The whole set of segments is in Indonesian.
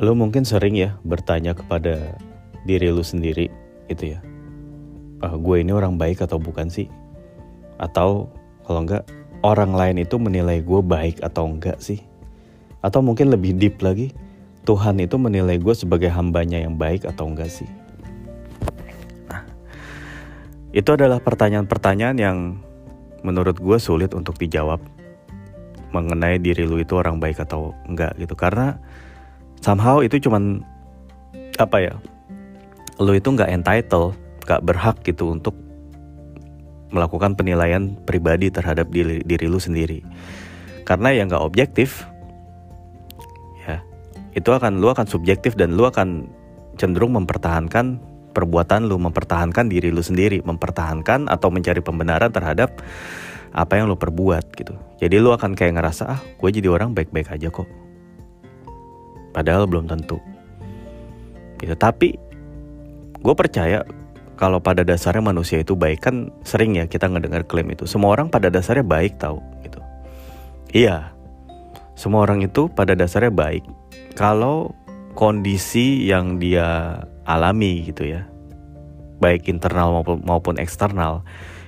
Lo mungkin sering ya bertanya kepada diri lu sendiri gitu ya. Ah, gue ini orang baik atau bukan sih? Atau kalau enggak orang lain itu menilai gue baik atau enggak sih? Atau mungkin lebih deep lagi, Tuhan itu menilai gue sebagai hambanya yang baik atau enggak sih? Nah, itu adalah pertanyaan-pertanyaan yang menurut gue sulit untuk dijawab mengenai diri lu itu orang baik atau enggak gitu karena somehow itu cuman apa ya lu itu nggak entitled nggak berhak gitu untuk melakukan penilaian pribadi terhadap diri, diri lu sendiri. Karena ya nggak objektif ya itu akan lu akan subjektif dan lu akan cenderung mempertahankan perbuatan lu mempertahankan diri lu sendiri mempertahankan atau mencari pembenaran terhadap apa yang lu perbuat gitu. Jadi lu akan kayak ngerasa ah gue jadi orang baik-baik aja kok Padahal belum tentu. Gitu. Tapi gue percaya kalau pada dasarnya manusia itu baik kan sering ya kita ngedengar klaim itu. Semua orang pada dasarnya baik tahu gitu. Iya. Semua orang itu pada dasarnya baik kalau kondisi yang dia alami gitu ya. Baik internal maupun maupun eksternal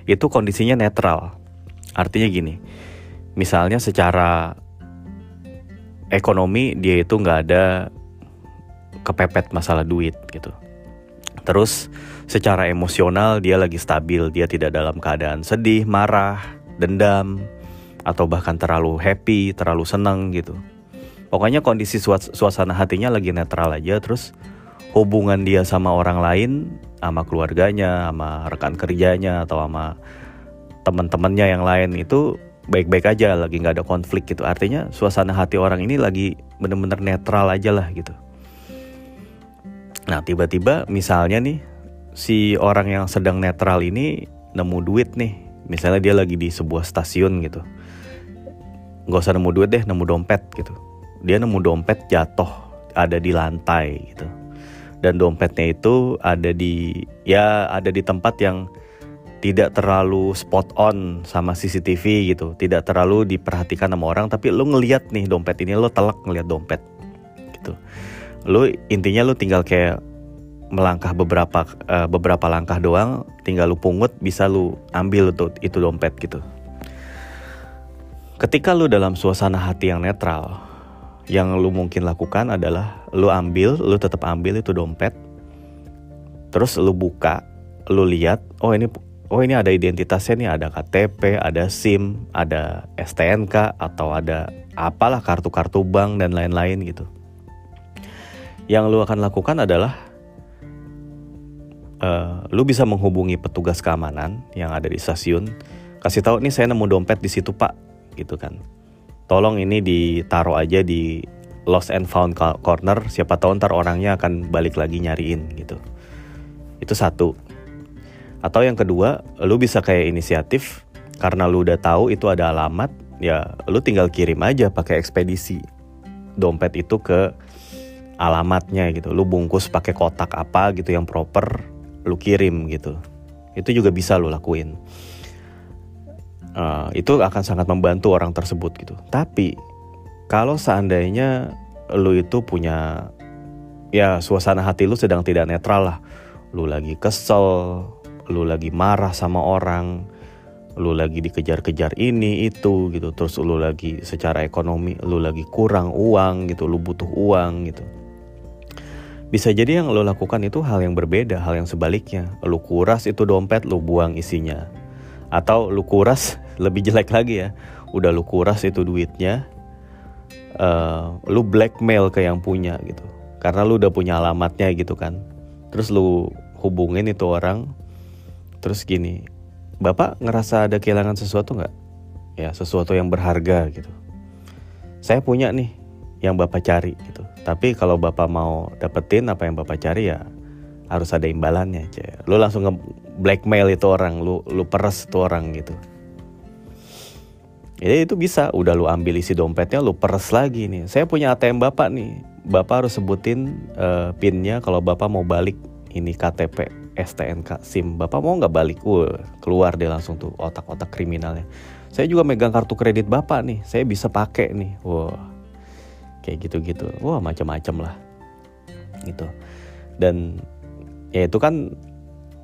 itu kondisinya netral. Artinya gini. Misalnya secara ekonomi dia itu nggak ada kepepet masalah duit gitu. Terus secara emosional dia lagi stabil, dia tidak dalam keadaan sedih, marah, dendam, atau bahkan terlalu happy, terlalu senang gitu. Pokoknya kondisi suasana hatinya lagi netral aja, terus hubungan dia sama orang lain, sama keluarganya, sama rekan kerjanya, atau sama teman-temannya yang lain itu baik-baik aja lagi nggak ada konflik gitu. Artinya suasana hati orang ini lagi bener-bener netral aja lah gitu. Nah tiba-tiba misalnya nih si orang yang sedang netral ini nemu duit nih. Misalnya dia lagi di sebuah stasiun gitu. Nggak usah nemu duit deh nemu dompet gitu. Dia nemu dompet jatuh ada di lantai gitu. Dan dompetnya itu ada di ya ada di tempat yang tidak terlalu spot on sama CCTV gitu, tidak terlalu diperhatikan sama orang, tapi lu ngeliat nih dompet ini lu telak ngeliat dompet gitu. Lu intinya lu tinggal kayak melangkah beberapa uh, beberapa langkah doang, tinggal lu pungut bisa lu ambil itu itu dompet gitu. Ketika lu dalam suasana hati yang netral, yang lu mungkin lakukan adalah lu ambil, lu tetap ambil itu dompet, terus lu buka, lu lihat, oh ini oh ini ada identitasnya nih, ada KTP, ada SIM, ada STNK atau ada apalah kartu-kartu bank dan lain-lain gitu. Yang lu akan lakukan adalah uh, lu bisa menghubungi petugas keamanan yang ada di stasiun, kasih tahu nih saya nemu dompet di situ pak, gitu kan. Tolong ini ditaruh aja di lost and found corner, siapa tahu ntar orangnya akan balik lagi nyariin gitu. Itu satu. Atau yang kedua, lu bisa kayak inisiatif karena lu udah tahu itu ada alamat, ya lu tinggal kirim aja pakai ekspedisi dompet itu ke alamatnya gitu. Lu bungkus pakai kotak apa gitu yang proper, lu kirim gitu. Itu juga bisa lu lakuin. Uh, itu akan sangat membantu orang tersebut gitu. Tapi kalau seandainya lu itu punya ya suasana hati lu sedang tidak netral lah, lu lagi kesel, lu lagi marah sama orang, lu lagi dikejar-kejar ini itu gitu, terus lu lagi secara ekonomi lu lagi kurang uang gitu, lu butuh uang gitu. Bisa jadi yang lu lakukan itu hal yang berbeda, hal yang sebaliknya. Lu kuras itu dompet, lu buang isinya. Atau lu kuras lebih jelek lagi ya, udah lu kuras itu duitnya, uh, lu blackmail ke yang punya gitu. Karena lu udah punya alamatnya gitu kan. Terus lu hubungin itu orang, terus gini bapak ngerasa ada kehilangan sesuatu nggak? Ya sesuatu yang berharga gitu. Saya punya nih yang bapak cari gitu. Tapi kalau bapak mau dapetin apa yang bapak cari ya harus ada imbalannya aja lu langsung nge blackmail itu orang lu lu peres itu orang gitu. Jadi itu bisa udah lu ambil isi dompetnya lu peres lagi nih. Saya punya ATM bapak nih. Bapak harus sebutin uh, pinnya kalau bapak mau balik ini KTP STNK SIM. Bapak mau nggak balik? Wah, keluar deh langsung tuh otak-otak kriminalnya. Saya juga megang kartu kredit bapak nih. Saya bisa pakai nih. Wah kayak gitu-gitu. Wah macam-macam lah. Gitu. Dan ya itu kan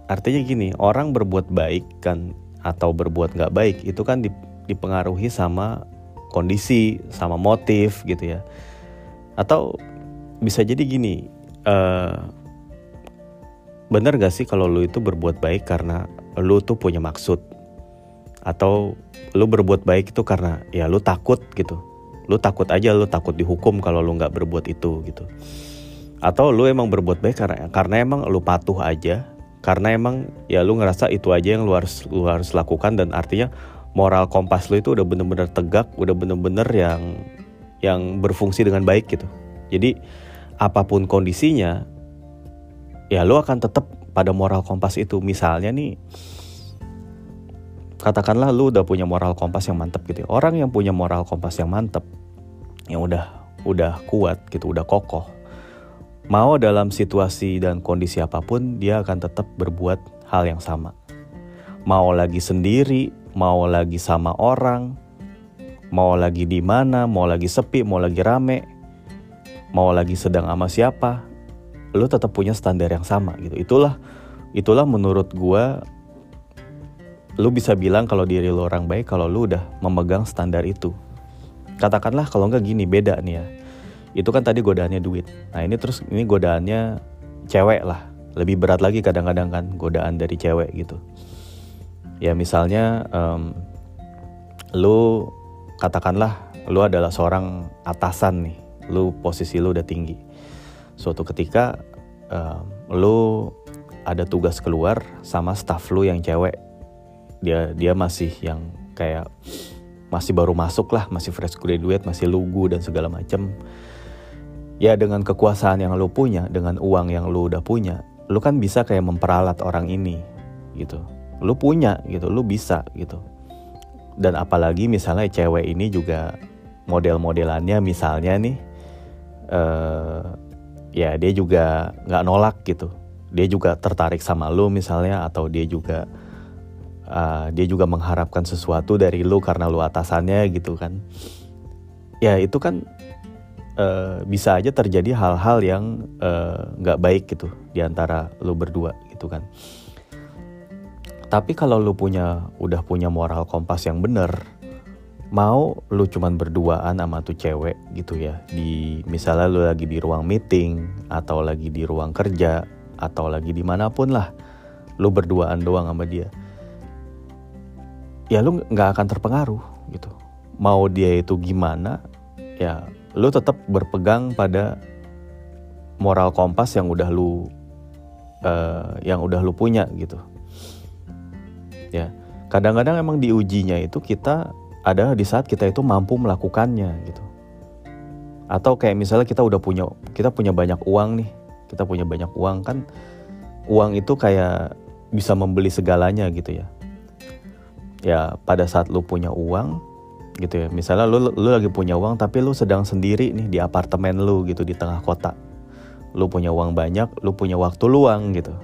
artinya gini orang berbuat baik kan atau berbuat nggak baik itu kan dipengaruhi sama kondisi sama motif gitu ya. Atau bisa jadi gini uh, bener gak sih kalau lu itu berbuat baik karena lu tuh punya maksud? Atau lu berbuat baik itu karena ya lu takut gitu? Lu takut aja lu takut dihukum kalau lu nggak berbuat itu gitu. Atau lu emang berbuat baik karena karena emang lu patuh aja? Karena emang ya lu ngerasa itu aja yang lu harus lu harus lakukan dan artinya moral kompas lu itu udah bener-bener tegak udah bener-bener yang yang berfungsi dengan baik gitu. Jadi apa pun kondisinya ya lu akan tetap pada moral kompas itu misalnya nih katakanlah lu udah punya moral kompas yang mantep gitu ya. orang yang punya moral kompas yang mantep yang udah udah kuat gitu udah kokoh mau dalam situasi dan kondisi apa pun dia akan tetap berbuat hal yang sama mau lagi sendiri mau lagi sama orang mau lagi di mana mau lagi sepi mau lagi rame mau lagi sedang sama siapa lu tetap punya standar yang sama gitu. Itulah itulah menurut gue lu bisa bilang kalau diri lu orang baik kalau lu udah memegang standar itu. Katakanlah kalau nggak gini beda nih ya. Itu kan tadi godaannya duit. Nah ini terus ini godaannya cewek lah. Lebih berat lagi kadang-kadang kan godaan dari cewek gitu. Ya misalnya um, lu katakanlah lu adalah seorang atasan nih. Lu posisi lu udah tinggi suatu ketika uh, lu ada tugas keluar sama staff lu yang cewek. Dia dia masih yang kayak masih baru masuk lah masih fresh graduate masih lugu dan segala macam ya dengan kekuasaan yang lu punya dengan uang yang lu udah punya lu kan bisa kayak memperalat orang ini gitu. Lu punya gitu. Lu bisa gitu. Dan apalagi misalnya cewek ini juga model-modelannya misalnya nih uh, ya dia juga nggak nolak gitu. Dia juga tertarik sama lu misalnya atau dia juga uh, dia juga mengharapkan sesuatu dari lu karena lu atasannya gitu kan. Ya itu kan uh, bisa aja terjadi hal-hal yang eh, nggak uh, baik gitu di antara lu berdua gitu kan. Tapi kalau lu punya udah punya moral kompas yang bener mau lu cuman berduaan sama tuh cewek gitu ya. Di misalnya lu lagi di ruang meeting atau lagi di ruang kerja atau lagi di mana pun lah lu berduaan doang sama dia. Ya lu nggak akan terpengaruh gitu. Mau dia itu gimana ya lu tetap berpegang pada moral kompas yang udah lu uh, yang udah lu punya gitu. Ya kadang-kadang emang diujinya itu kita adalah di saat kita itu mampu melakukannya gitu. Atau kayak misalnya kita udah punya kita punya banyak uang nih, kita punya banyak uang kan uang itu kayak bisa membeli segalanya gitu ya. Ya pada saat lu punya uang gitu ya. Misalnya lu lu lagi punya uang tapi lu sedang sendiri nih di apartemen lu gitu di tengah kota. Lu punya uang banyak, lu punya waktu luang gitu.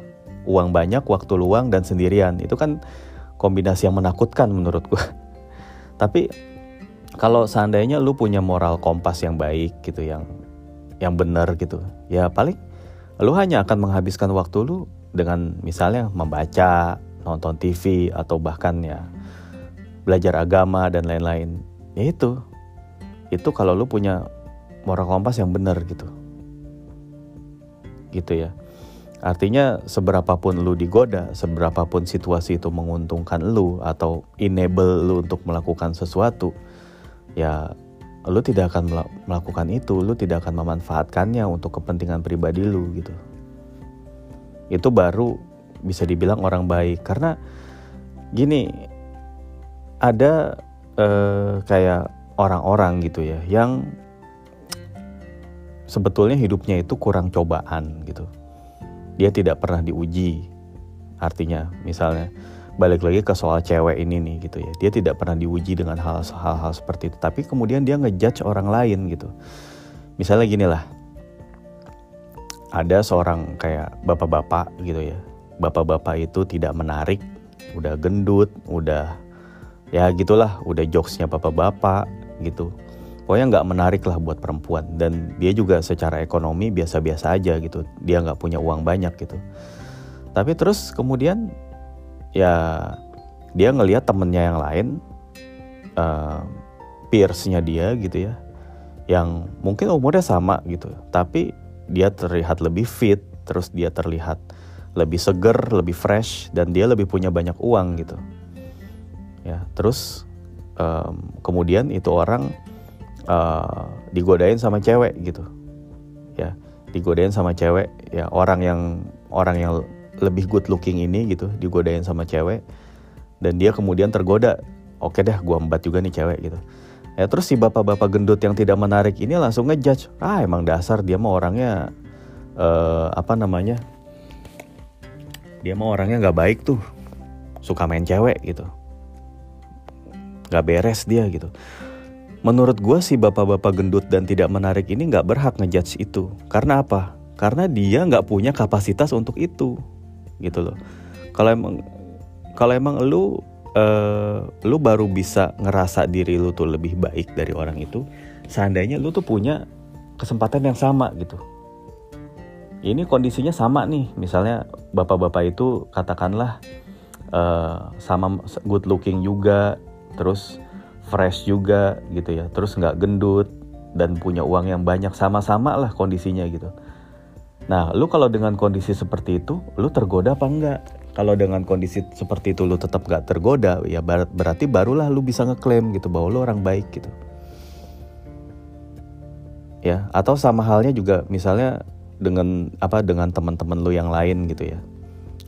Uang banyak, waktu luang dan sendirian. Itu kan kombinasi yang menakutkan menurut gua. Tapi kalau seandainya lu punya moral kompas yang baik gitu yang yang benar gitu ya paling lu hanya akan menghabiskan waktu lu dengan misalnya membaca nonton TV atau bahkan ya belajar agama dan lain-lain. Ya itu itu kalau lu punya moral kompas yang benar gitu. Gitu ya Artinya seberapapun lu digoda, seberapapun situasi itu menguntungkan lu atau enable lu untuk melakukan sesuatu, ya lu tidak akan melakukan itu, lu tidak akan memanfaatkannya untuk kepentingan pribadi lu gitu. Itu baru bisa dibilang orang baik. Karena gini ada eh, kayak orang-orang gitu ya yang sebetulnya hidupnya itu kurang cobaan gitu dia tidak pernah diuji. Artinya, misalnya balik lagi ke soal cewek ini nih gitu ya. Dia tidak pernah diuji dengan hal-hal seperti itu, tapi kemudian dia ngejudge orang lain gitu. Misalnya gini lah. Ada seorang kayak bapak-bapak gitu ya. Bapak-bapak itu tidak menarik, udah gendut, udah ya gitulah, udah jokesnya bapak-bapak gitu. Pokoknya nggak menarik lah buat perempuan. Dan dia juga secara ekonomi biasa-biasa aja gitu. Dia nggak punya uang banyak gitu. Tapi terus kemudian ya dia ngelihat temennya yang lain uh, peersnya dia gitu ya yang mungkin umurnya sama gitu. Tapi dia terlihat lebih fit terus dia terlihat lebih seger lebih fresh dan dia lebih punya banyak uang gitu. Ya terus um, kemudian itu orang uh, digodain sama cewek gitu. Ya digodain sama cewek. Ya orang yang orang yang lebih good looking ini gitu digodain sama cewek. Dan dia kemudian tergoda. Oke deh gua embat juga nih cewek gitu. Ya terus si bapak-bapak gendut yang tidak menarik ini langsung ngejudge. Ah emang dasar dia mah orangnya uh, apa namanya? Dia mah orangnya nggak baik tuh. Suka main cewek gitu. Nggak beres dia gitu Menurut gue si bapak-bapak gendut dan tidak menarik ini nggak berhak ngejudge itu. Karena apa? Karena dia nggak punya kapasitas untuk itu, gitu loh. Kalau emang kalau emang lu uh, lu baru bisa ngerasa diri lu tuh lebih baik dari orang itu, seandainya lu tuh punya kesempatan yang sama gitu. Ini kondisinya sama nih, misalnya bapak-bapak itu katakanlah uh, sama good looking juga, terus fresh juga gitu ya. Terus nggak gendut dan punya uang yang banyak sama-sama lah kondisinya gitu. Nah lu kalau dengan kondisi seperti itu lu tergoda apa enggak kalau dengan kondisi seperti itu lu tetap nggak tergoda ya ber berarti barulah lu bisa ngeklaim gitu bahwa lu orang baik gitu. Ya atau sama halnya juga misalnya dengan apa dengan teman-teman lu yang lain gitu ya.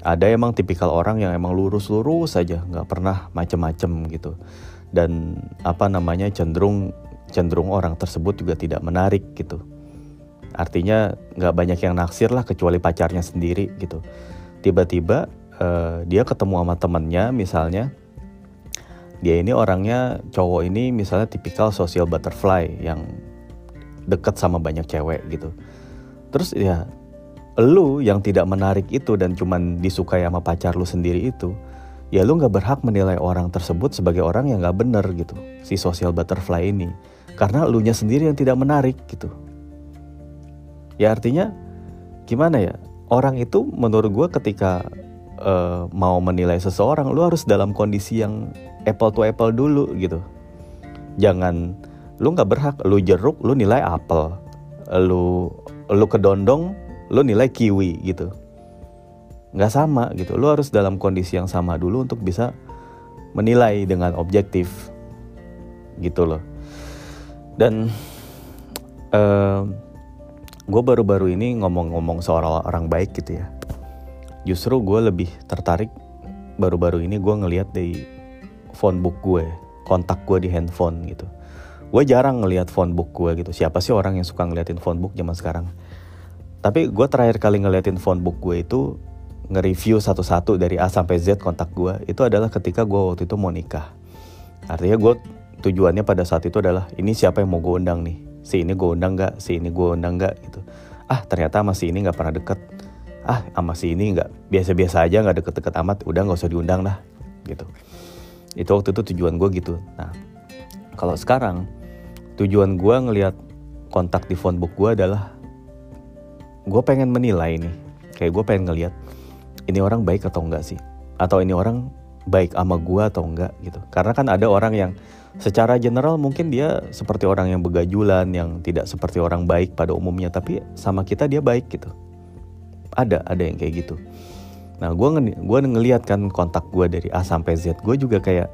Ada emang tipikal orang yang emang lurus-lurus saja nggak pernah macem-macem gitu dan apa namanya cenderung cenderung orang tersebut juga tidak menarik gitu. Artinya nggak banyak yang naksir lah kecuali pacarnya sendiri gitu. Tiba-tiba uh, dia ketemu sama temennya misalnya dia ini orangnya cowok ini misalnya tipikal social butterfly yang deket sama banyak cewek gitu. Terus ya lu yang tidak menarik itu dan cuman disukai sama pacar lu sendiri itu ya lu nggak berhak menilai orang tersebut sebagai orang yang nggak bener gitu. Si social butterfly ini. Karena lu nya sendiri yang tidak menarik gitu. Ya artinya gimana ya? Orang itu menurut gue ketika uh, mau menilai seseorang lu harus dalam kondisi yang apple to apple dulu gitu. Jangan lu nggak berhak lu jeruk lu nilai apel. Lu lu kedondong lu nilai kiwi gitu nggak sama gitu. Lo harus dalam kondisi yang sama dulu untuk bisa menilai dengan objektif gitu loh. Dan uh, gue baru-baru ini ngomong-ngomong soal orang baik gitu ya. Justru gue lebih tertarik baru-baru ini gue ngelihat di phone book gue kontak gue di handphone gitu. Gue jarang ngelihat phone book gue gitu. Siapa sih orang yang suka ngeliatin phone book zaman sekarang? Tapi gue terakhir kali ngeliatin phone book gue itu nge-review satu-satu dari A sampai Z kontak gue itu adalah ketika gue waktu itu mau nikah. Artinya gue tujuannya pada saat itu adalah ini siapa yang mau gue undang nih. Si ini gue undang gak, si ini gue undang gak gitu. Ah ternyata sama si ini gak pernah deket. Ah sama si ini gak, biasa-biasa aja gak deket-deket amat, udah gak usah diundang lah gitu. Itu waktu itu tujuan gue gitu. Nah kalau sekarang tujuan gue ngelihat kontak di phone book gue adalah gue pengen menilai nih. Kayak gue pengen ngeliat ini orang baik atau enggak sih? Atau ini orang baik sama gue atau enggak gitu. Karena kan ada orang yang secara general mungkin dia seperti orang yang begajulan yang tidak seperti orang baik pada umumnya tapi sama kita dia baik gitu. Ada ada yang kayak gitu. Nah gue gue ngeliat kan kontak gue dari A sampai Z gue juga kayak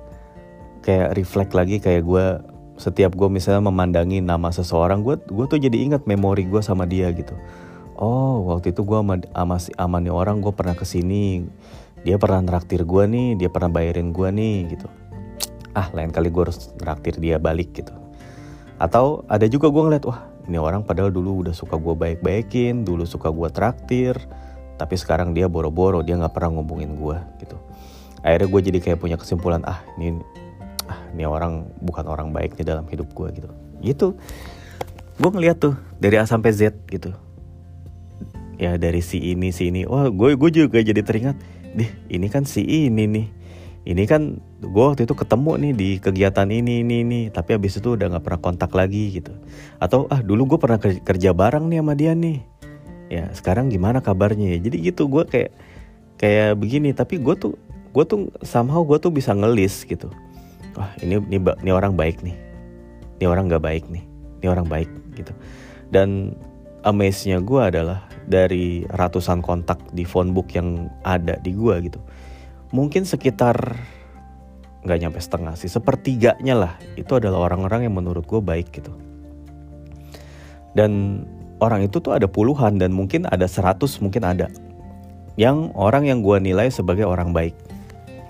kayak reflect lagi kayak gue setiap gue misalnya memandangi nama seseorang gue gue tuh jadi ingat memori gue sama dia gitu oh waktu itu gue sama, sama, sama nih orang gue pernah ke sini dia pernah traktir gue nih dia pernah bayarin gue nih gitu. Ah lain kali gue harus traktir dia balik gitu. Atau ada juga gue ngeliat wah ini orang padahal dulu udah suka gue baik-baikin dulu suka gue traktir tapi sekarang dia boro-boro dia nggak pernah ngomongin gue gitu. Akhirnya gue jadi kayak punya kesimpulan ah ini ah ini orang bukan orang baik nih dalam hidup gue gitu. Gitu. Gue ngeliat tuh dari A sampai Z gitu ya dari si ini si ini. Wah gue gue juga jadi teringat deh ini kan si ini nih. Ini kan gue waktu itu ketemu nih di kegiatan ini ini ini. Tapi abis itu udah nggak pernah kontak lagi gitu. Atau ah dulu gue pernah kerja bareng nih sama dia nih. Ya sekarang gimana kabarnya ya? Jadi gitu gue kayak kayak begini. Tapi gue tuh gue tuh somehow gue tuh bisa ngelis gitu. Wah ini ini ini orang baik nih. Ini orang nggak baik nih. Ini orang baik gitu. Dan amaze-nya gue adalah dari ratusan kontak di phone book yang ada di gue gitu. Mungkin sekitar nggak nyampe setengah sih sepertiganya lah. Itu adalah orang-orang yang menurut gue baik gitu. Dan orang itu tuh ada puluhan dan mungkin ada seratus mungkin ada. Yang orang yang gue nilai sebagai orang baik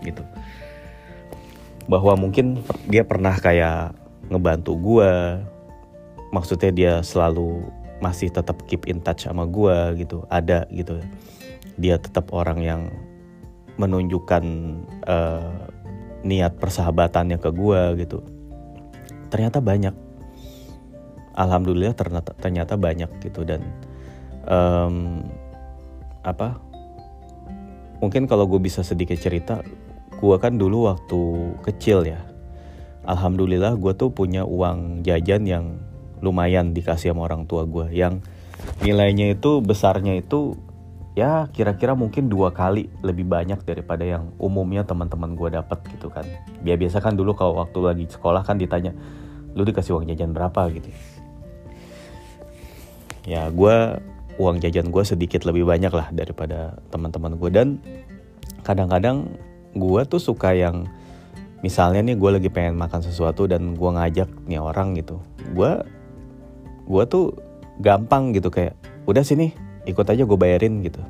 gitu. Bahwa mungkin dia pernah kayak ngebantu gue maksudnya dia selalu masih tetap keep in touch sama gue gitu ada gitu. Dia tetap orang yang menunjukkan uh, niat persahabatannya ke gue gitu. Ternyata banyak. Alhamdulillah ternyata ternyata banyak gitu dan um, apa mungkin kalau gue bisa sedikit cerita gue kan dulu waktu kecil ya. Alhamdulillah gue tuh punya uang jajan yang lumayan dikasih sama orang tua gue yang nilainya itu besarnya itu ya kira-kira mungkin dua kali lebih banyak daripada yang umumnya teman-teman gue dapat gitu kan. Biar biasa kan dulu kalau waktu lagi sekolah kan ditanya, lu dikasih uang jajan berapa gitu. Ya gue uang jajan gue sedikit lebih banyak lah daripada teman-teman gue dan kadang-kadang gue tuh suka yang misalnya nih gue lagi pengen makan sesuatu dan gue ngajak nih orang gitu, gue gue tuh gampang gitu kayak udah sini ikut aja gue bayarin gitu.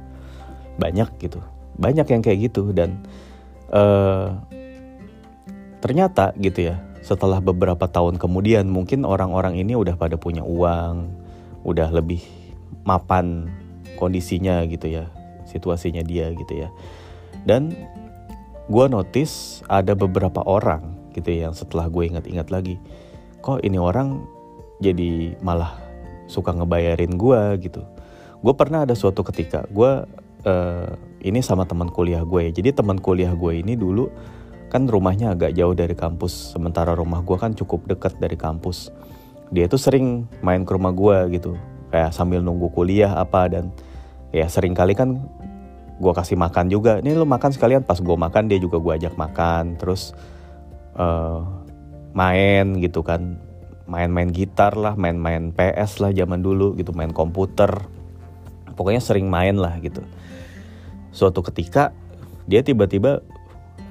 Banyak gitu. Banyak yang kayak gitu dan uh, ternyata gitu ya setelah beberapa tahun kemudian mungkin orang-orang ini udah pada punya uang udah lebih mapan kondisinya gitu ya situasinya dia gitu ya. Dan gue notice ada beberapa orang gitu ya yang setelah gue ingat-ingat lagi kok ini orang jadi malah suka ngebayarin gue gitu. Gue pernah ada suatu ketika gue uh, ini sama teman kuliah gue ya. Jadi teman kuliah gue ini dulu kan rumahnya agak jauh dari kampus sementara rumah gue kan cukup dekat dari kampus. Dia tuh sering main ke rumah gue gitu kayak sambil nunggu kuliah apa dan ya sering kali kan gue kasih makan juga. Ini lo makan sekalian pas gue makan dia juga gue ajak makan terus uh, main gitu kan main-main gitar lah main-main PS lah zaman dulu gitu main komputer. Pokoknya sering main lah gitu. Suatu ketika dia tiba-tiba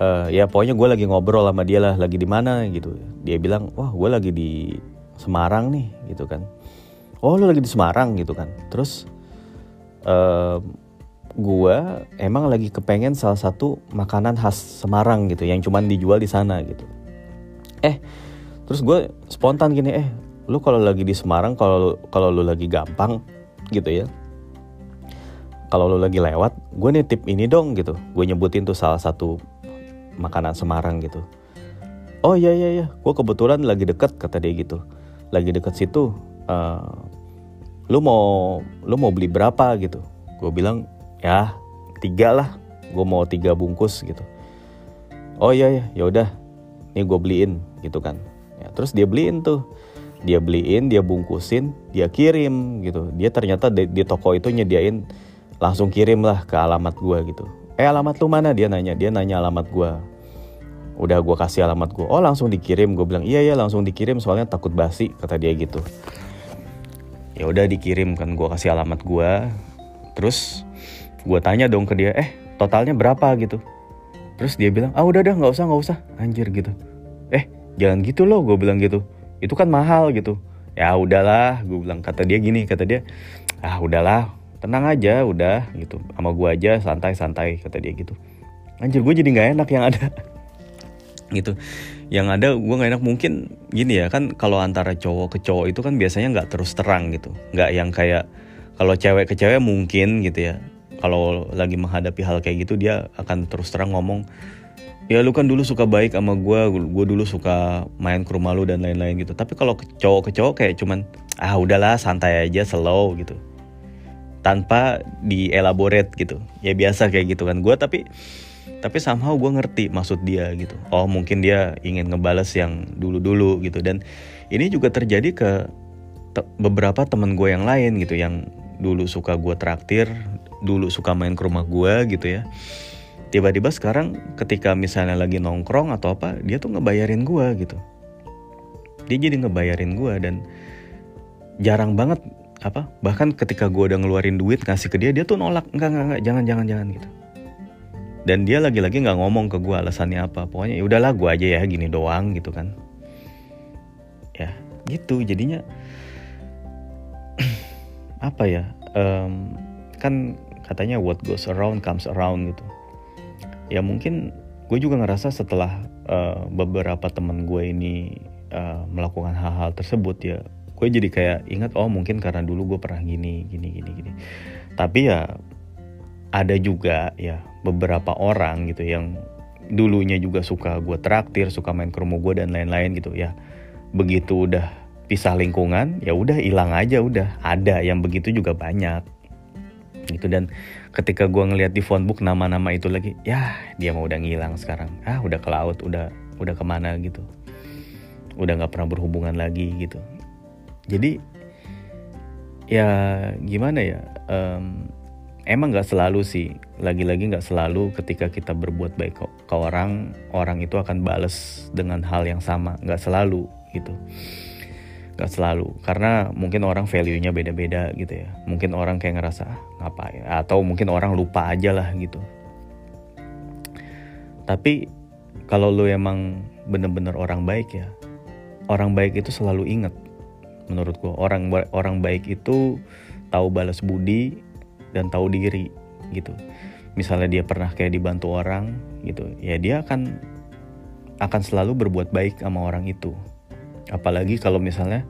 uh, ya pokoknya gue lagi ngobrol sama dia lah lagi di mana gitu. Dia bilang wah gue lagi di Semarang nih gitu kan. Oh lu lagi di Semarang gitu kan. Terus uh, gue emang lagi kepengen salah satu makanan khas Semarang gitu yang cuman dijual di sana gitu. Eh terus gue spontan gini eh lu kalau lagi di Semarang kalau kalau lu lagi gampang gitu ya. Kalau lo lagi lewat gue nitip ini dong gitu. Gue nyebutin tuh salah satu makanan Semarang gitu. Oh iya iya iya gue kebetulan lagi deket kata dia gitu. Lagi deket situ uh, lu mau lu mau beli berapa gitu. Gue bilang ya tiga lah gue mau tiga bungkus gitu. Oh iya iya ya udah nih gue beliin gitu kan ya, terus dia beliin tuh. Dia beliin dia bungkusin dia kirim gitu. Dia ternyata di, di toko itu nyediain langsung kirim lah ke alamat gue gitu. Eh alamat lu mana? Dia nanya. Dia nanya alamat gue udah gue kasih alamat gue oh langsung dikirim. Gue bilang iya ya langsung dikirim. Soalnya takut basi kata dia gitu. Ya udah dikirim kan. Gue kasih alamat gue terus gue tanya dong ke dia eh totalnya berapa? gitu. Terus dia bilang ah udah dah nggak usah nggak usah. Anjir gitu. Eh jangan gitu loh gue bilang gitu. Itu kan mahal gitu. Ya udahlah gue bilang kata dia gini kata dia ah udahlah tenang aja udah gitu. Sama gue aja santai-santai kata dia gitu. Anjir gue jadi nggak enak yang ada. Gitu. Yang ada gue nggak enak. Mungkin gini ya kan kalau antara cowok ke cowok itu kan biasanya nggak terus terang gitu. Nggak yang kayak kalau cewek ke cewek mungkin gitu ya. Kalau lagi menghadapi hal kayak gitu dia akan terus terang ngomong ya lu kan dulu suka baik sama gue gue dulu suka main ke rumah lu dan lain-lain gitu. Tapi kalau ke cowok ke cowok kayak cuman ah udahlah santai aja slow gitu. Tanpa dielaborate gitu. Ya biasa kayak gitu kan. Gue tapi tapi somehow gue ngerti maksud dia gitu. Oh mungkin dia ingin ngebales yang dulu-dulu gitu. Dan ini juga terjadi ke te beberapa temen gue yang lain gitu yang dulu suka gue traktir dulu suka main ke rumah gue gitu ya tiba-tiba sekarang ketika misalnya lagi nongkrong atau apa dia tuh ngebayarin gue gitu. Dia jadi ngebayarin gue dan jarang banget apa bahkan ketika gue udah ngeluarin duit ngasih ke dia dia tuh nolak enggak enggak, enggak jangan jangan jangan gitu. Dan dia lagi-lagi nggak ngomong ke gue alasannya apa. Pokoknya ya udahlah gue aja ya gini doang gitu kan. Ya gitu jadinya. Apa ya um, kan katanya what goes around comes around gitu ya mungkin gue juga ngerasa setelah uh, beberapa teman gue ini uh, melakukan hal-hal tersebut ya gue jadi kayak ingat oh mungkin karena dulu gue pernah gini gini gini gini. Tapi ya ada juga ya beberapa orang gitu yang dulunya juga suka gue traktir suka main ke rumah gue dan lain-lain gitu ya. Begitu udah pisah lingkungan ya udah hilang aja udah ada yang begitu juga banyak. Gitu dan ketika gue ngeliat di phone book nama-nama itu lagi ya dia mau udah ngilang sekarang. Ah udah ke laut udah udah ke mana gitu. Udah nggak pernah berhubungan lagi gitu. Jadi ya gimana ya um, emang nggak selalu sih lagi-lagi nggak selalu ketika kita berbuat baik ke, ke orang orang itu akan bales dengan hal yang sama. Nggak selalu gitu gak selalu. Karena mungkin orang value-nya beda-beda gitu ya. Mungkin orang kayak ngerasa ah, ngapain? Atau mungkin orang lupa aja lah gitu. Tapi kalau lu emang bener-bener orang baik ya orang baik itu selalu inget menurut gua orang orang baik itu tahu balas budi dan tahu diri gitu. Misalnya dia pernah kayak dibantu orang gitu ya dia akan akan selalu berbuat baik sama orang itu apalagi kalau misalnya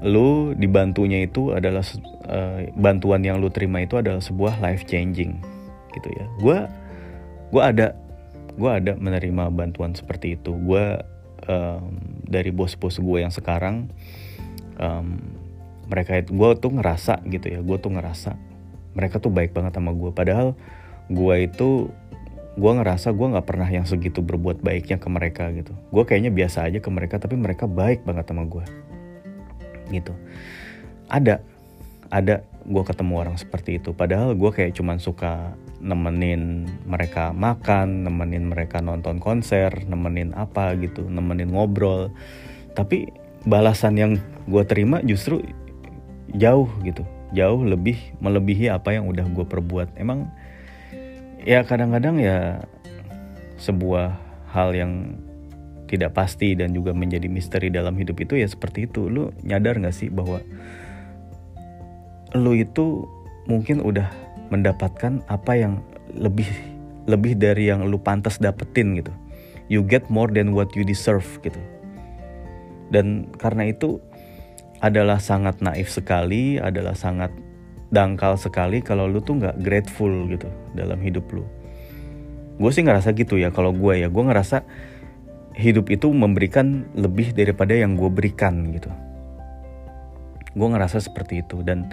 lu dibantunya itu adalah uh, bantuan yang lu terima itu adalah sebuah life changing gitu ya. Gue gue ada gue ada menerima bantuan seperti itu. Gue um, dari bos-bos gue yang sekarang um, mereka itu gue tuh ngerasa gitu ya gue tuh ngerasa mereka tuh baik banget sama gue padahal gue itu gue ngerasa gue nggak pernah yang segitu berbuat baiknya ke mereka gitu. Gue kayaknya biasa aja ke mereka tapi mereka baik banget sama gue gitu. Ada ada gue ketemu orang seperti itu. Padahal gue kayak cuman suka nemenin mereka makan nemenin mereka nonton konser nemenin apa gitu nemenin ngobrol. Tapi balasan yang gue terima justru jauh gitu. Jauh lebih melebihi apa yang udah gue perbuat. Emang ya kadang-kadang ya sebuah hal yang tidak pasti dan juga menjadi misteri dalam hidup itu ya seperti itu. Lu nyadar gak sih bahwa lu itu mungkin udah mendapatkan apa yang lebih lebih dari yang lu pantas dapetin gitu? You get more than what you deserve gitu. Dan karena itu adalah sangat naif sekali adalah sangat dangkal sekali kalau lu tuh nggak grateful gitu dalam hidup lu. Gue sih ngerasa gitu ya kalau gue ya gue ngerasa hidup itu memberikan lebih daripada yang gue berikan gitu. Gue ngerasa seperti itu dan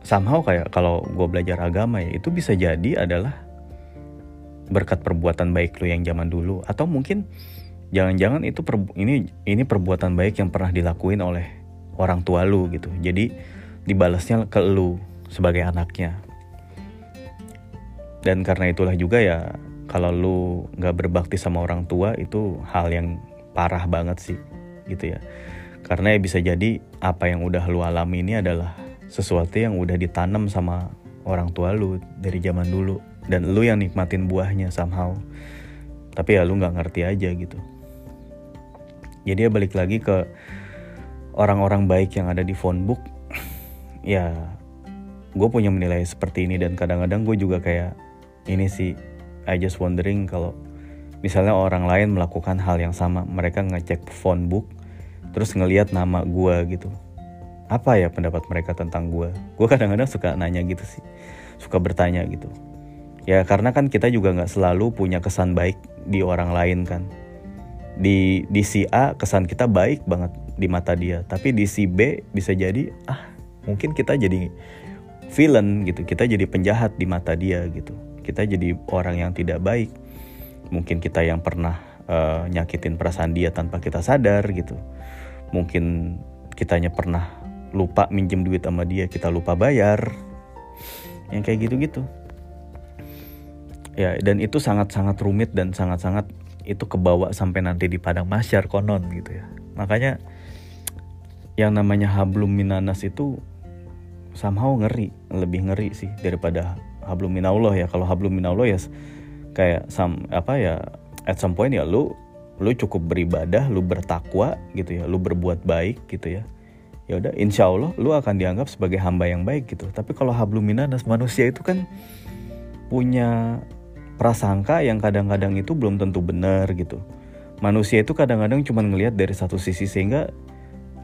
somehow kayak kalau gue belajar agama ya itu bisa jadi adalah berkat perbuatan baik lu yang zaman dulu atau mungkin jangan-jangan itu per, ini ini perbuatan baik yang pernah dilakuin oleh orang tua lu gitu. Jadi dibalasnya ke lu sebagai anaknya. Dan karena itulah juga ya kalau lu nggak berbakti sama orang tua itu hal yang parah banget sih gitu ya. Karena ya bisa jadi apa yang udah lu alami ini adalah sesuatu yang udah ditanam sama orang tua lu dari zaman dulu. Dan lu yang nikmatin buahnya somehow. Tapi ya lu nggak ngerti aja gitu. Jadi ya balik lagi ke orang-orang baik yang ada di phone book ya gue punya menilai seperti ini dan kadang-kadang gue juga kayak ini sih I just wondering kalau misalnya orang lain melakukan hal yang sama mereka ngecek phone book terus ngeliat nama gue gitu. Apa ya pendapat mereka tentang gue gue kadang-kadang suka nanya gitu sih suka bertanya gitu. Ya karena kan kita juga nggak selalu punya kesan baik di orang lain kan. Di di si A kesan kita baik banget di mata dia tapi di si B bisa jadi ah mungkin kita jadi villain gitu. Kita jadi penjahat di mata dia gitu. Kita jadi orang yang tidak baik. Mungkin kita yang pernah uh, nyakitin perasaan dia tanpa kita sadar gitu. Mungkin kitanya pernah lupa minjem duit sama dia kita lupa bayar. Yang kayak gitu-gitu. Ya dan itu sangat-sangat rumit dan sangat-sangat itu kebawa sampai nanti di padang masyar konon gitu ya. Makanya yang namanya hablum minanas itu somehow ngeri lebih ngeri sih daripada hablum minallah ya. Kalau hablum minallah ya kayak sam apa ya at some point ya lu lu cukup beribadah lu bertakwa gitu ya lu berbuat baik gitu ya. Ya udah insya Allah lu akan dianggap sebagai hamba yang baik gitu. Tapi kalau hablum minanas manusia itu kan punya prasangka yang kadang-kadang itu belum tentu benar gitu. Manusia itu kadang-kadang cuma ngelihat dari satu sisi sehingga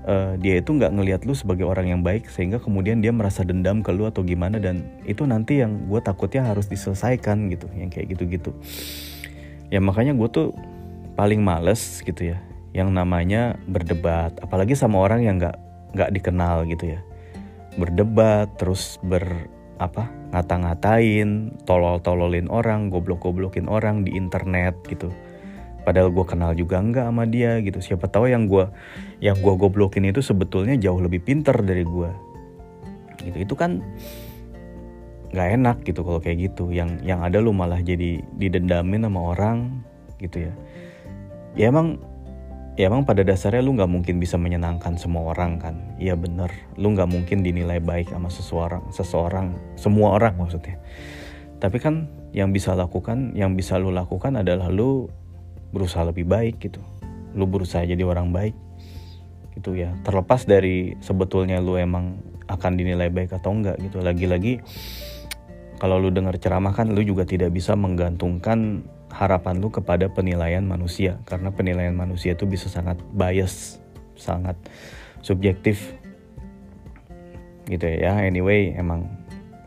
uh, dia itu nggak ngelihat lu sebagai orang yang baik sehingga kemudian dia merasa dendam ke lu atau gimana dan itu nanti yang gue takutnya harus diselesaikan gitu yang kayak gitu-gitu. Ya makanya gue tuh paling males gitu ya yang namanya berdebat apalagi sama orang yang nggak nggak dikenal gitu ya. Berdebat terus ber apa ngata-ngatain tolol-tololin orang goblok-goblokin orang di internet gitu padahal gue kenal juga enggak sama dia gitu. Siapa tahu yang gue yang gue goblokin itu sebetulnya jauh lebih pinter dari gue gitu. Itu kan nggak enak gitu kalau kayak gitu. Yang yang ada lu malah jadi didendamin sama orang gitu ya. Ya emang ya emang pada dasarnya lu nggak mungkin bisa menyenangkan semua orang kan? Iya bener. Lu nggak mungkin dinilai baik sama seseorang seseorang semua orang maksudnya. Tapi kan yang bisa lakukan yang bisa lu lakukan adalah lu berusaha lebih baik gitu. Lu berusaha jadi orang baik gitu ya. Terlepas dari sebetulnya lu emang akan dinilai baik atau enggak gitu. Lagi-lagi kalau lu dengar ceramah kan lu juga tidak bisa menggantungkan harapan lu kepada penilaian manusia. Karena penilaian manusia itu bisa sangat bias sangat subjektif. Gitu ya. Anyway emang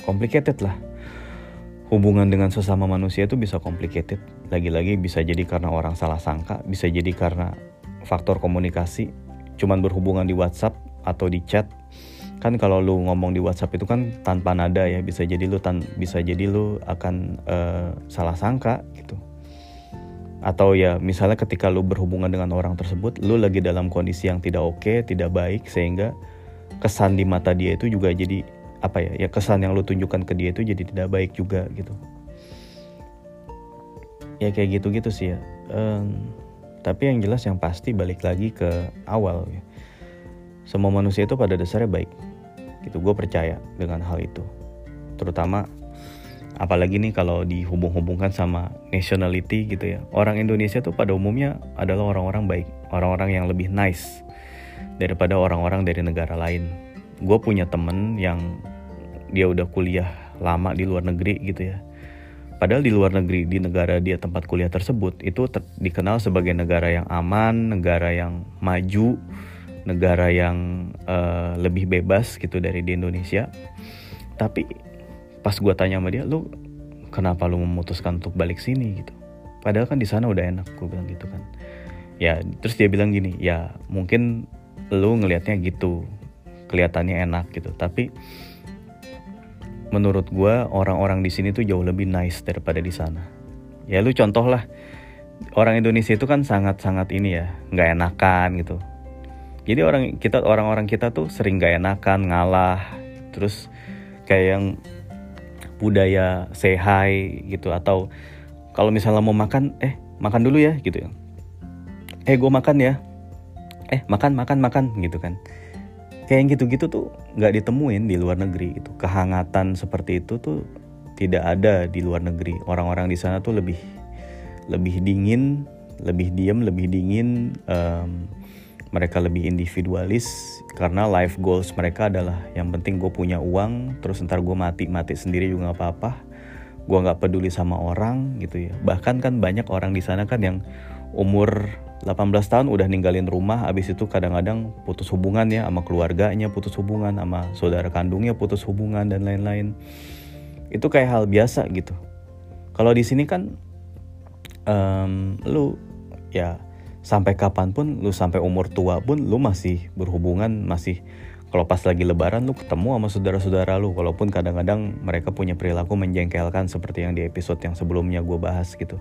complicated lah. Hubungan dengan sesama manusia itu bisa complicated. Lagi-lagi bisa jadi karena orang salah sangka, bisa jadi karena faktor komunikasi. Cuman berhubungan di WhatsApp atau di chat. Kan kalau lu ngomong di WhatsApp itu kan tanpa nada ya, bisa jadi lu tan bisa jadi lu akan uh, salah sangka gitu. Atau ya misalnya ketika lu berhubungan dengan orang tersebut, lu lagi dalam kondisi yang tidak oke, okay, tidak baik sehingga kesan di mata dia itu juga jadi apa ya ya kesan yang lu tunjukkan ke dia itu jadi tidak baik juga gitu ya kayak gitu gitu sih ya. Um, tapi yang jelas yang pasti balik lagi ke awal ya. semua manusia itu pada dasarnya baik. Gitu gue percaya dengan hal itu. Terutama apalagi nih kalau dihubung-hubungkan sama nationality gitu ya. Orang Indonesia tuh pada umumnya adalah orang-orang baik. Orang-orang yang lebih nice daripada orang-orang dari negara lain. Gue punya temen yang dia udah kuliah lama di luar negeri gitu ya padahal di luar negeri di negara dia tempat kuliah tersebut itu ter dikenal sebagai negara yang aman negara yang maju negara yang uh, lebih bebas gitu dari di Indonesia. Tapi pas gue tanya sama dia lu kenapa lu memutuskan untuk balik sini? gitu. Padahal kan di sana udah enak gue bilang gitu kan. Ya terus dia bilang gini ya mungkin lu ngelihatnya gitu kelihatannya enak gitu. Tapi menurut gue orang-orang di sini tuh jauh lebih nice daripada di sana. Ya lu contoh lah. Orang Indonesia itu kan sangat-sangat ini ya nggak enakan gitu. Jadi orang kita orang-orang kita tuh sering nggak enakan ngalah terus kayak yang budaya say gitu. Atau kalau misalnya mau makan eh makan dulu ya gitu ya. Eh gue makan ya. Eh makan makan makan gitu kan kayak yang gitu-gitu tuh nggak ditemuin di luar negeri itu kehangatan seperti itu tuh tidak ada di luar negeri. Orang-orang di sana tuh lebih lebih dingin lebih diem lebih dingin um, mereka lebih individualis karena life goals mereka adalah yang penting gue punya uang terus ntar gue mati mati sendiri juga nggak apa-apa. Gue nggak peduli sama orang gitu ya. Bahkan kan banyak orang di sana kan yang umur 18 tahun udah ninggalin rumah habis itu kadang-kadang putus hubungan ya sama keluarganya putus hubungan sama saudara kandungnya putus hubungan dan lain-lain. Itu kayak hal biasa gitu. Kalau di sini kan um, lu ya sampai kapan pun lu sampai umur tua pun lu masih berhubungan masih kalau pas lagi lebaran lu ketemu sama saudara-saudara lu walaupun kadang-kadang mereka punya perilaku menjengkelkan seperti yang di episode yang sebelumnya gue bahas gitu.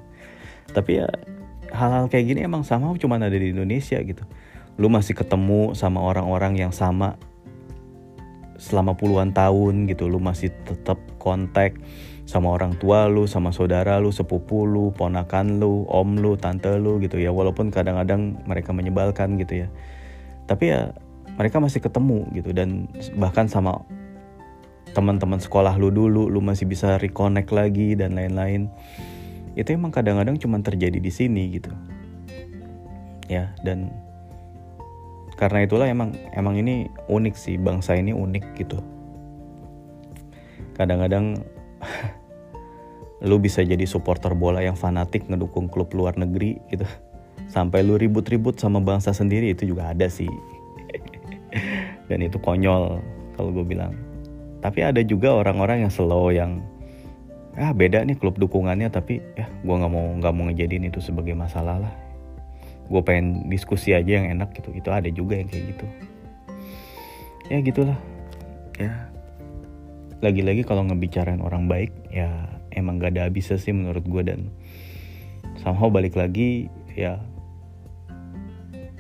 Tapi ya hal-hal kayak gini emang sama cuma ada di Indonesia gitu. Lu masih ketemu sama orang-orang yang sama selama puluhan tahun gitu. Lu masih tetap kontak sama orang tua lu sama saudara lu sepupu lu ponakan lu om lu tante lu gitu ya. Walaupun kadang-kadang mereka menyebalkan gitu ya. Tapi ya mereka masih ketemu gitu. Dan bahkan sama teman-teman sekolah lu dulu lu masih bisa reconnect lagi dan lain-lain itu emang kadang-kadang cuma terjadi di sini gitu. Ya dan karena itulah emang emang ini unik sih bangsa ini unik gitu. Kadang-kadang lu bisa jadi supporter bola yang fanatik ngedukung klub luar negeri gitu. Sampai lu ribut-ribut sama bangsa sendiri itu juga ada sih. Dan itu konyol kalau gue bilang. Tapi ada juga orang-orang yang slow yang ah beda nih klub dukungannya tapi ya gue nggak mau nggak mau ngejadiin itu sebagai masalah lah. Gue pengen diskusi aja yang enak gitu itu ada juga yang kayak gitu. Ya gitulah. Ya. Lagi-lagi kalau ngebicarain orang baik ya emang gak ada habisnya sih menurut gue dan somehow balik lagi ya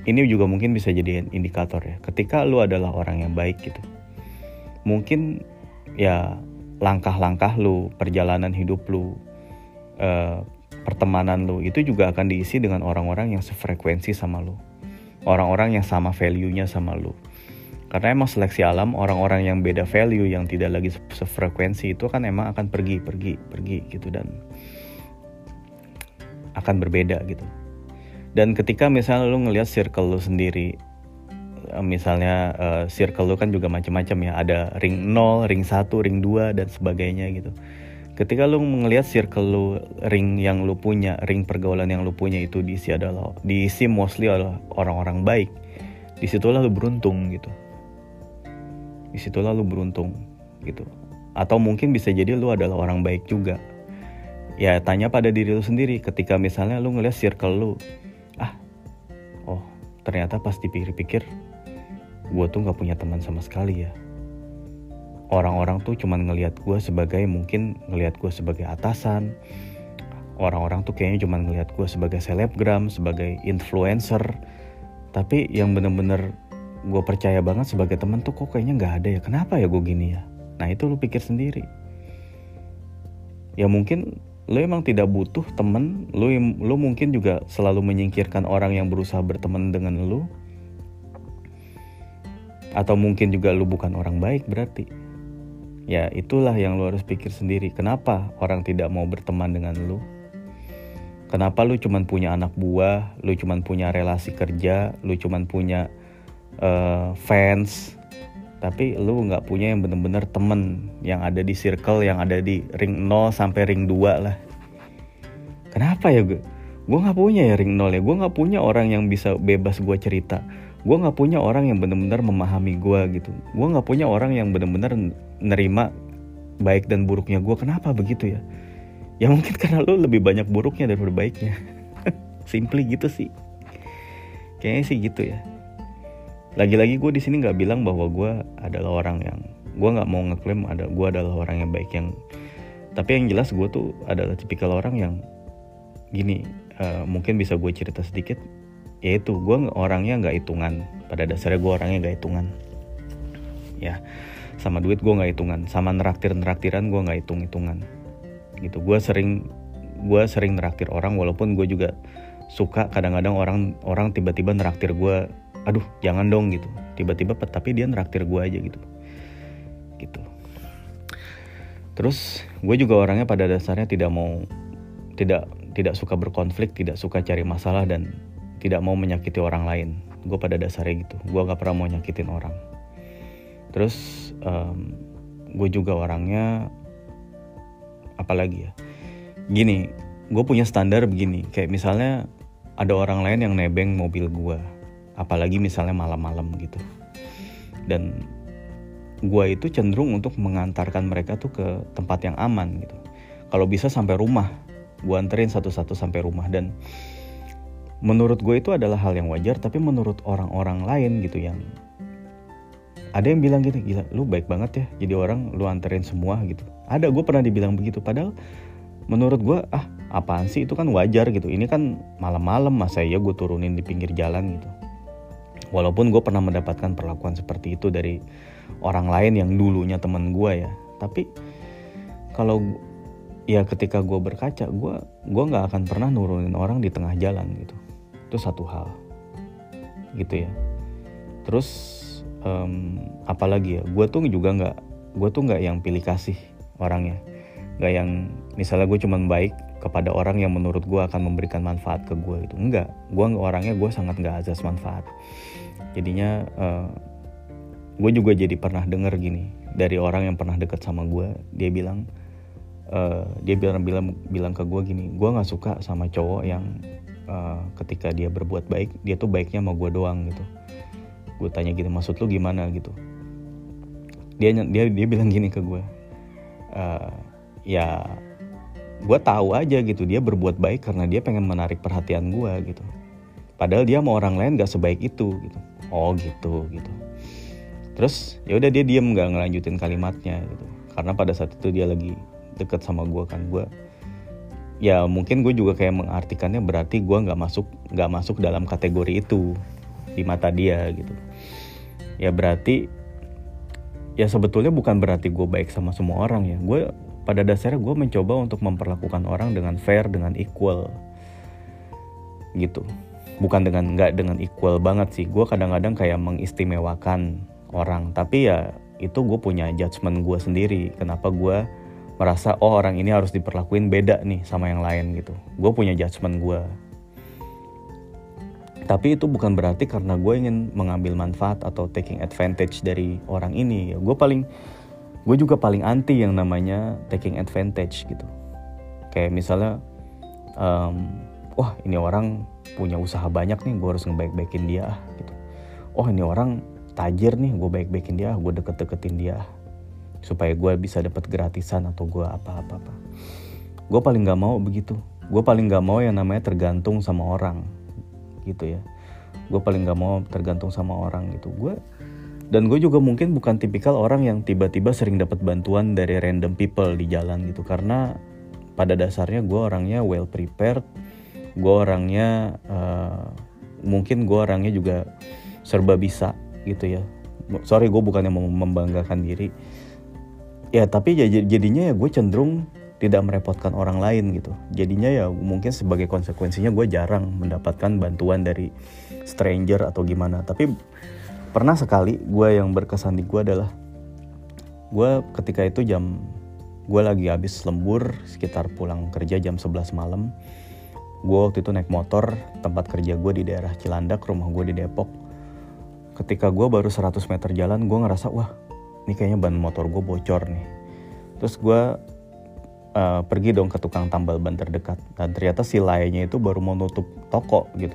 ini juga mungkin bisa jadi indikator ya. Ketika lu adalah orang yang baik gitu mungkin ya langkah-langkah lu perjalanan hidup lu uh, pertemanan lu itu juga akan diisi dengan orang-orang yang sefrekuensi sama lu. Orang-orang yang sama value-nya sama lu. Karena emang seleksi alam orang-orang yang beda value yang tidak lagi sefrekuensi itu kan emang akan pergi pergi pergi gitu. Dan akan berbeda gitu. Dan ketika misalnya lu ngelihat circle lu sendiri eh, misalnya uh, circle lu kan juga macam-macam ya. Ada ring 0, ring 1, ring 2 dan sebagainya gitu. Ketika lu ngelihat circle lu ring yang lu punya ring pergaulan yang lu punya itu diisi adalah diisi mostly adalah orang-orang baik di situlah lu beruntung gitu. Di situlah lu beruntung gitu. Atau mungkin bisa jadi lu adalah orang baik juga. Ya tanya pada diri lu sendiri. Ketika misalnya lu ngeliat circle lu ternyata pas dipikir-pikir gue tuh gak punya teman sama sekali ya. Orang-orang tuh cuman ngelihat gue sebagai mungkin ngelihat gue sebagai atasan. Orang-orang tuh kayaknya cuman ngelihat gue sebagai selebgram sebagai influencer. Tapi yang bener-bener gue percaya banget sebagai teman tuh kok kayaknya nggak ada ya. Kenapa ya gue gini ya? Nah itu lu pikir sendiri. Ya mungkin lo emang tidak butuh temen lo lo mungkin juga selalu menyingkirkan orang yang berusaha berteman dengan lo atau mungkin juga lo bukan orang baik berarti. Ya itulah yang lo harus pikir sendiri. Kenapa orang tidak mau berteman dengan lo kenapa lo cuman punya anak buah lo cuman punya relasi kerja lo cuman punya uh, fans tapi lu nggak punya yang bener-bener temen yang ada di circle yang ada di ring 0 sampai ring 2 lah. Kenapa ya gue gue nggak punya ya ring 0 ya. Gue nggak punya orang yang bisa bebas gue cerita gue nggak punya orang yang bener-bener memahami gue gitu. Gue nggak punya orang yang bener-bener nerima baik dan buruknya gue kenapa begitu ya? Ya mungkin karena lu lebih banyak buruknya daripada baiknya. Simply gitu sih. Kayaknya sih gitu ya. Lagi-lagi gue di sini nggak bilang bahwa gue adalah orang yang gue nggak mau ngeklaim ada gue adalah orang yang baik yang tapi yang jelas gue tuh adalah tipikal orang yang gini uh, mungkin bisa gue cerita sedikit yaitu gue orangnya nggak hitungan. Pada dasarnya gue orangnya nggak hitungan. Ya sama duit gue nggak hitungan. Sama neraktir neraktiran gue nggak hitung hitungan gitu. Gue sering gue sering neraktir orang walaupun gue juga suka kadang-kadang orang orang tiba-tiba neraktir gue aduh jangan dong gitu. Tiba-tiba tapi dia neraktir gue aja gitu. Gitu. Terus gue juga orangnya pada dasarnya tidak mau tidak tidak suka berkonflik tidak suka cari masalah dan tidak mau menyakiti orang lain. Gue pada dasarnya gitu. Gue gak pernah mau nyakitin orang. Terus um, gue juga orangnya apalagi ya? Gini gue punya standar begini. Kayak misalnya ada orang lain yang nebeng mobil gue apalagi misalnya malam-malam gitu. Dan gue itu cenderung untuk mengantarkan mereka tuh ke tempat yang aman gitu. Kalau bisa sampai rumah. Gue anterin satu-satu sampai rumah. Dan menurut gue itu adalah hal yang wajar tapi menurut orang-orang lain gitu yang ada yang bilang gitu gila lu baik banget ya jadi orang lu anterin semua gitu. Ada gue pernah dibilang begitu padahal menurut gue ah apaan sih? Itu kan wajar gitu. Ini kan malam-malam masa ya gue turunin di pinggir jalan gitu. Walaupun gue pernah mendapatkan perlakuan seperti itu dari orang lain yang dulunya temen gue ya tapi kalau ya ketika gue berkaca gue gue nggak akan pernah nurunin orang di tengah jalan gitu itu satu hal. Gitu ya. Terus um, apalagi ya gue tuh juga nggak gue tuh nggak yang pilih kasih orangnya. Nggak yang misalnya gue cuman baik kepada orang yang menurut gue akan memberikan manfaat ke gue gitu. Enggak gue orangnya gue sangat nggak azas manfaat. Jadinya uh, gue juga jadi pernah denger gini dari orang yang pernah deket sama gue dia bilang uh, dia bilang bilang bilang ke gue gini gue nggak suka sama cowok yang uh, ketika dia berbuat baik dia tuh baiknya sama gue doang gitu. Gue tanya gini maksud lu gimana? gitu. Dia dia dia bilang gini ke gue uh, ya gue tahu aja gitu dia berbuat baik karena dia pengen menarik perhatian gue gitu. Padahal dia mau orang lain gak sebaik itu gitu. Oh gitu gitu. Terus ya udah dia diem nggak ngelanjutin kalimatnya gitu. Karena pada saat itu dia lagi deket sama gue kan gue ya mungkin gue juga kayak mengartikannya berarti gue nggak masuk nggak masuk dalam kategori itu di mata dia gitu. Ya berarti ya sebetulnya bukan berarti gue baik sama semua orang ya. Gue pada dasarnya gue mencoba untuk memperlakukan orang dengan fair dengan equal gitu. Bukan dengan nggak dengan equal banget sih. Gue kadang-kadang kayak mengistimewakan orang. Tapi ya itu gue punya judgement gue sendiri. Kenapa gue merasa oh orang ini harus diperlakuin beda nih sama yang lain gitu. Gue punya judgement gue tapi itu bukan berarti karena gue ingin mengambil manfaat atau taking advantage dari orang ini. Gue paling gue juga paling anti yang namanya taking advantage gitu. Kayak misalnya um, wah ini orang punya usaha banyak nih gue harus ngebaik-baikin dia gitu. Oh ini orang tajir nih gue baik-baikin dia gue deket-deketin dia supaya gue bisa dapat gratisan atau gue apa-apa apa gue paling nggak mau begitu. Gue paling nggak mau yang namanya tergantung sama orang gitu ya. Gue paling nggak mau tergantung sama orang gitu. Gue dan gue juga mungkin bukan tipikal orang yang tiba-tiba sering dapat bantuan dari random people di jalan gitu. Karena pada dasarnya gue orangnya well prepared gue orangnya uh, mungkin gue orangnya juga serba bisa gitu ya. Sorry gue bukan yang mau membanggakan diri ya tapi jadinya ya gue cenderung tidak merepotkan orang lain gitu. Jadinya ya mungkin sebagai konsekuensinya gue jarang mendapatkan bantuan dari stranger atau gimana. Tapi pernah sekali gue yang berkesan di gue adalah gue ketika itu jam gue lagi habis lembur sekitar pulang kerja jam 11 malam gue waktu itu naik motor tempat kerja gue di daerah Cilandak rumah gue di Depok. Ketika gue baru 100 meter jalan gue ngerasa wah ini kayaknya ban motor gue bocor nih. Terus gue uh, pergi dong ke tukang tambal ban terdekat. Dan ternyata si lainnya itu baru mau nutup toko gitu.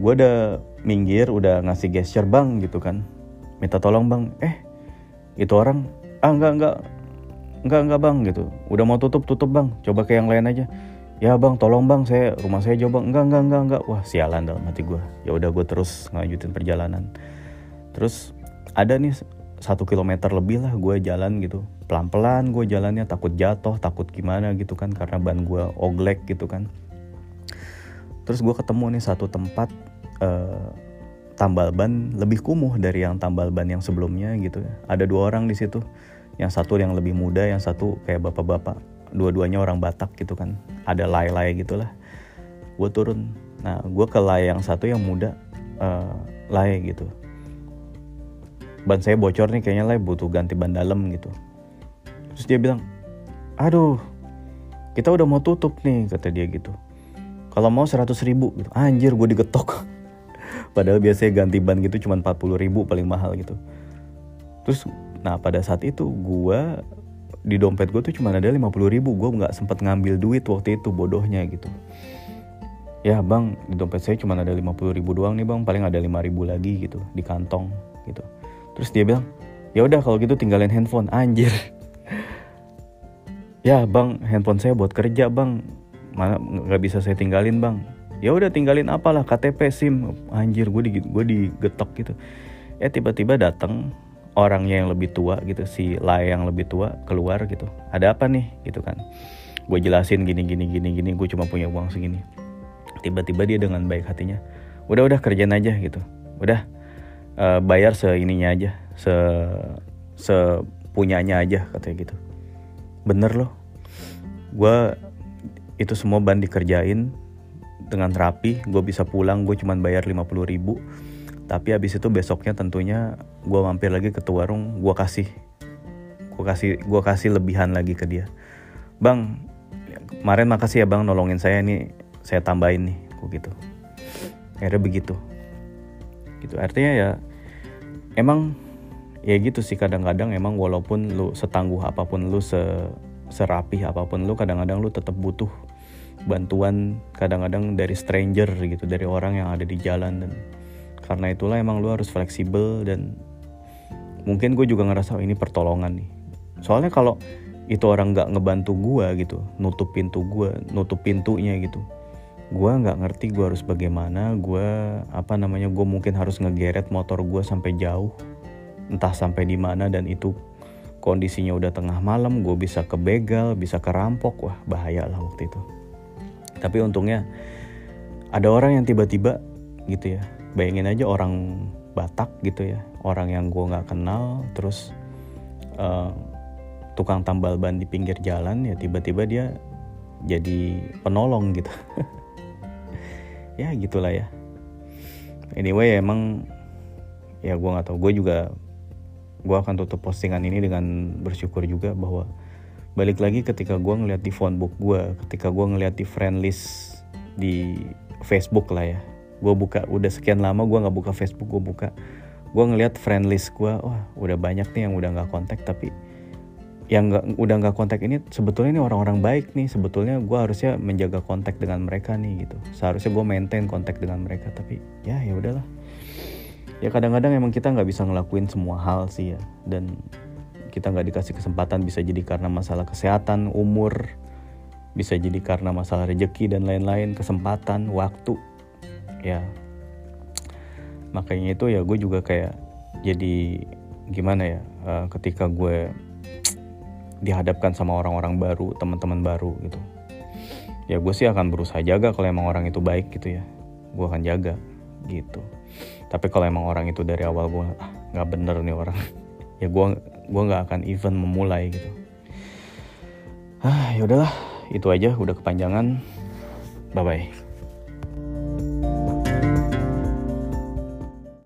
Gue udah minggir udah ngasih gesture bang gitu kan. Minta tolong bang. Eh itu orang? Ah enggak enggak. Enggak enggak bang gitu. Udah mau tutup tutup bang. Coba ke yang lain aja. Ya bang tolong bang. Saya rumah saya jauh bang. Enggak enggak enggak enggak. Wah sialan dalam hati gue ya udah gue terus ngajutin perjalanan. Terus ada nih satu kilometer lebih lah gue jalan gitu. Pelan-pelan gue jalannya takut jatuh takut gimana gitu kan karena ban gue oglek gitu kan. Terus gue ketemu nih satu tempat uh, tambal ban lebih kumuh dari yang tambal ban yang sebelumnya gitu ya. Ada dua orang di situ yang satu yang lebih muda yang satu kayak bapak-bapak. Dua-duanya orang Batak gitu kan ada lay-lay gitulah. Gue turun. Nah gue ke lay yang satu yang muda uh, lay gitu ban saya bocor nih kayaknya lah butuh ganti ban dalam gitu. Terus dia bilang aduh kita udah mau tutup nih kata dia gitu. Kalau mau 100 ribu gitu. Anjir gue digetok. Padahal biasanya ganti ban gitu cuma 40 ribu paling mahal gitu. Terus nah pada saat itu gue di dompet gue tuh cuma ada 50 ribu gue nggak sempet ngambil duit waktu itu bodohnya gitu. Ya bang di dompet saya cuma ada 50 ribu doang nih bang. Paling ada 5 ribu lagi gitu di kantong gitu terus dia bilang ya udah kalau gitu tinggalin handphone. Anjir. Ya bang handphone saya buat kerja bang. Mana nggak bisa saya tinggalin bang. Ya udah tinggalin apalah KTP SIM. Anjir gue di gue digetok gitu. Eh tiba-tiba datang orangnya yang lebih tua gitu si Lai yang lebih tua keluar gitu. Ada apa nih? Gitu kan. Gue jelasin gini gini gini gini gue cuma punya uang segini. Tiba-tiba dia dengan baik hatinya udah udah kerjaan aja gitu. Udah uh, bayar seininya aja se sepunyanya aja katanya gitu. Bener loh. Gue itu semua ban dikerjain dengan rapi gue bisa pulang gue cuman bayar 50 ribu. Tapi habis itu besoknya tentunya gue mampir lagi ke warung gue kasih gue kasih gue kasih lebihan lagi ke dia. Bang kemarin makasih ya bang nolongin saya nih saya tambahin nih kok gitu. Akhirnya begitu gitu. Artinya ya emang ya gitu sih kadang-kadang emang walaupun lu setangguh apa pun lu se serapih apa pun lu kadang-kadang lu tetap butuh bantuan kadang-kadang dari stranger gitu dari orang yang ada di jalan dan karena itulah emang lu harus fleksibel dan mungkin gue juga ngerasa oh, ini pertolongan nih. Soalnya kalau itu orang nggak ngebantu gue gitu nutup pintu gue nutup pintunya gitu gue nggak ngerti gue harus bagaimana gue apa namanya gue mungkin harus ngegeret motor gue sampai jauh entah sampai di mana dan itu kondisinya udah tengah malam gue bisa kebegal bisa kerampok wah bahaya lah waktu itu. Tapi untungnya ada orang yang tiba-tiba gitu ya. Bayangin aja orang Batak gitu ya orang yang gue nggak kenal terus uh, tukang tambal ban di pinggir jalan ya tiba-tiba dia jadi penolong gitu ya gitulah ya. Anyway emang ya gue nggak tahu. Gue juga gue akan tutup postingan ini dengan bersyukur juga bahwa balik lagi ketika gue ngeliat di phone book gue ketika gue ngeliat di friend list di Facebook lah ya. Gue buka udah sekian lama gue nggak buka Facebook gue buka. Gue ngeliat friend list gue wah udah banyak nih yang udah nggak kontak tapi yang nggak udah nggak kontak ini sebetulnya ini orang-orang baik nih. Sebetulnya gue harusnya menjaga kontak dengan mereka nih gitu. Seharusnya gue maintain kontak dengan mereka tapi ya ya udahlah. Ya kadang-kadang emang kita nggak bisa ngelakuin semua hal sih ya. Dan kita nggak dikasih kesempatan bisa jadi karena masalah kesehatan umur bisa jadi karena masalah rejeki dan lain-lain kesempatan waktu. Ya. Makanya itu ya gue juga kayak jadi gimana ya uh, ketika gue dihadapkan sama orang-orang baru teman-teman baru gitu. Ya gue sih akan berusaha jaga kalau emang orang itu baik gitu ya. Gue akan jaga gitu. Tapi kalau emang orang itu dari awal gue ah, nggak bener nih orang. Ya gue gue nggak akan even memulai gitu. Ah ya udahlah itu aja udah kepanjangan. Bye bye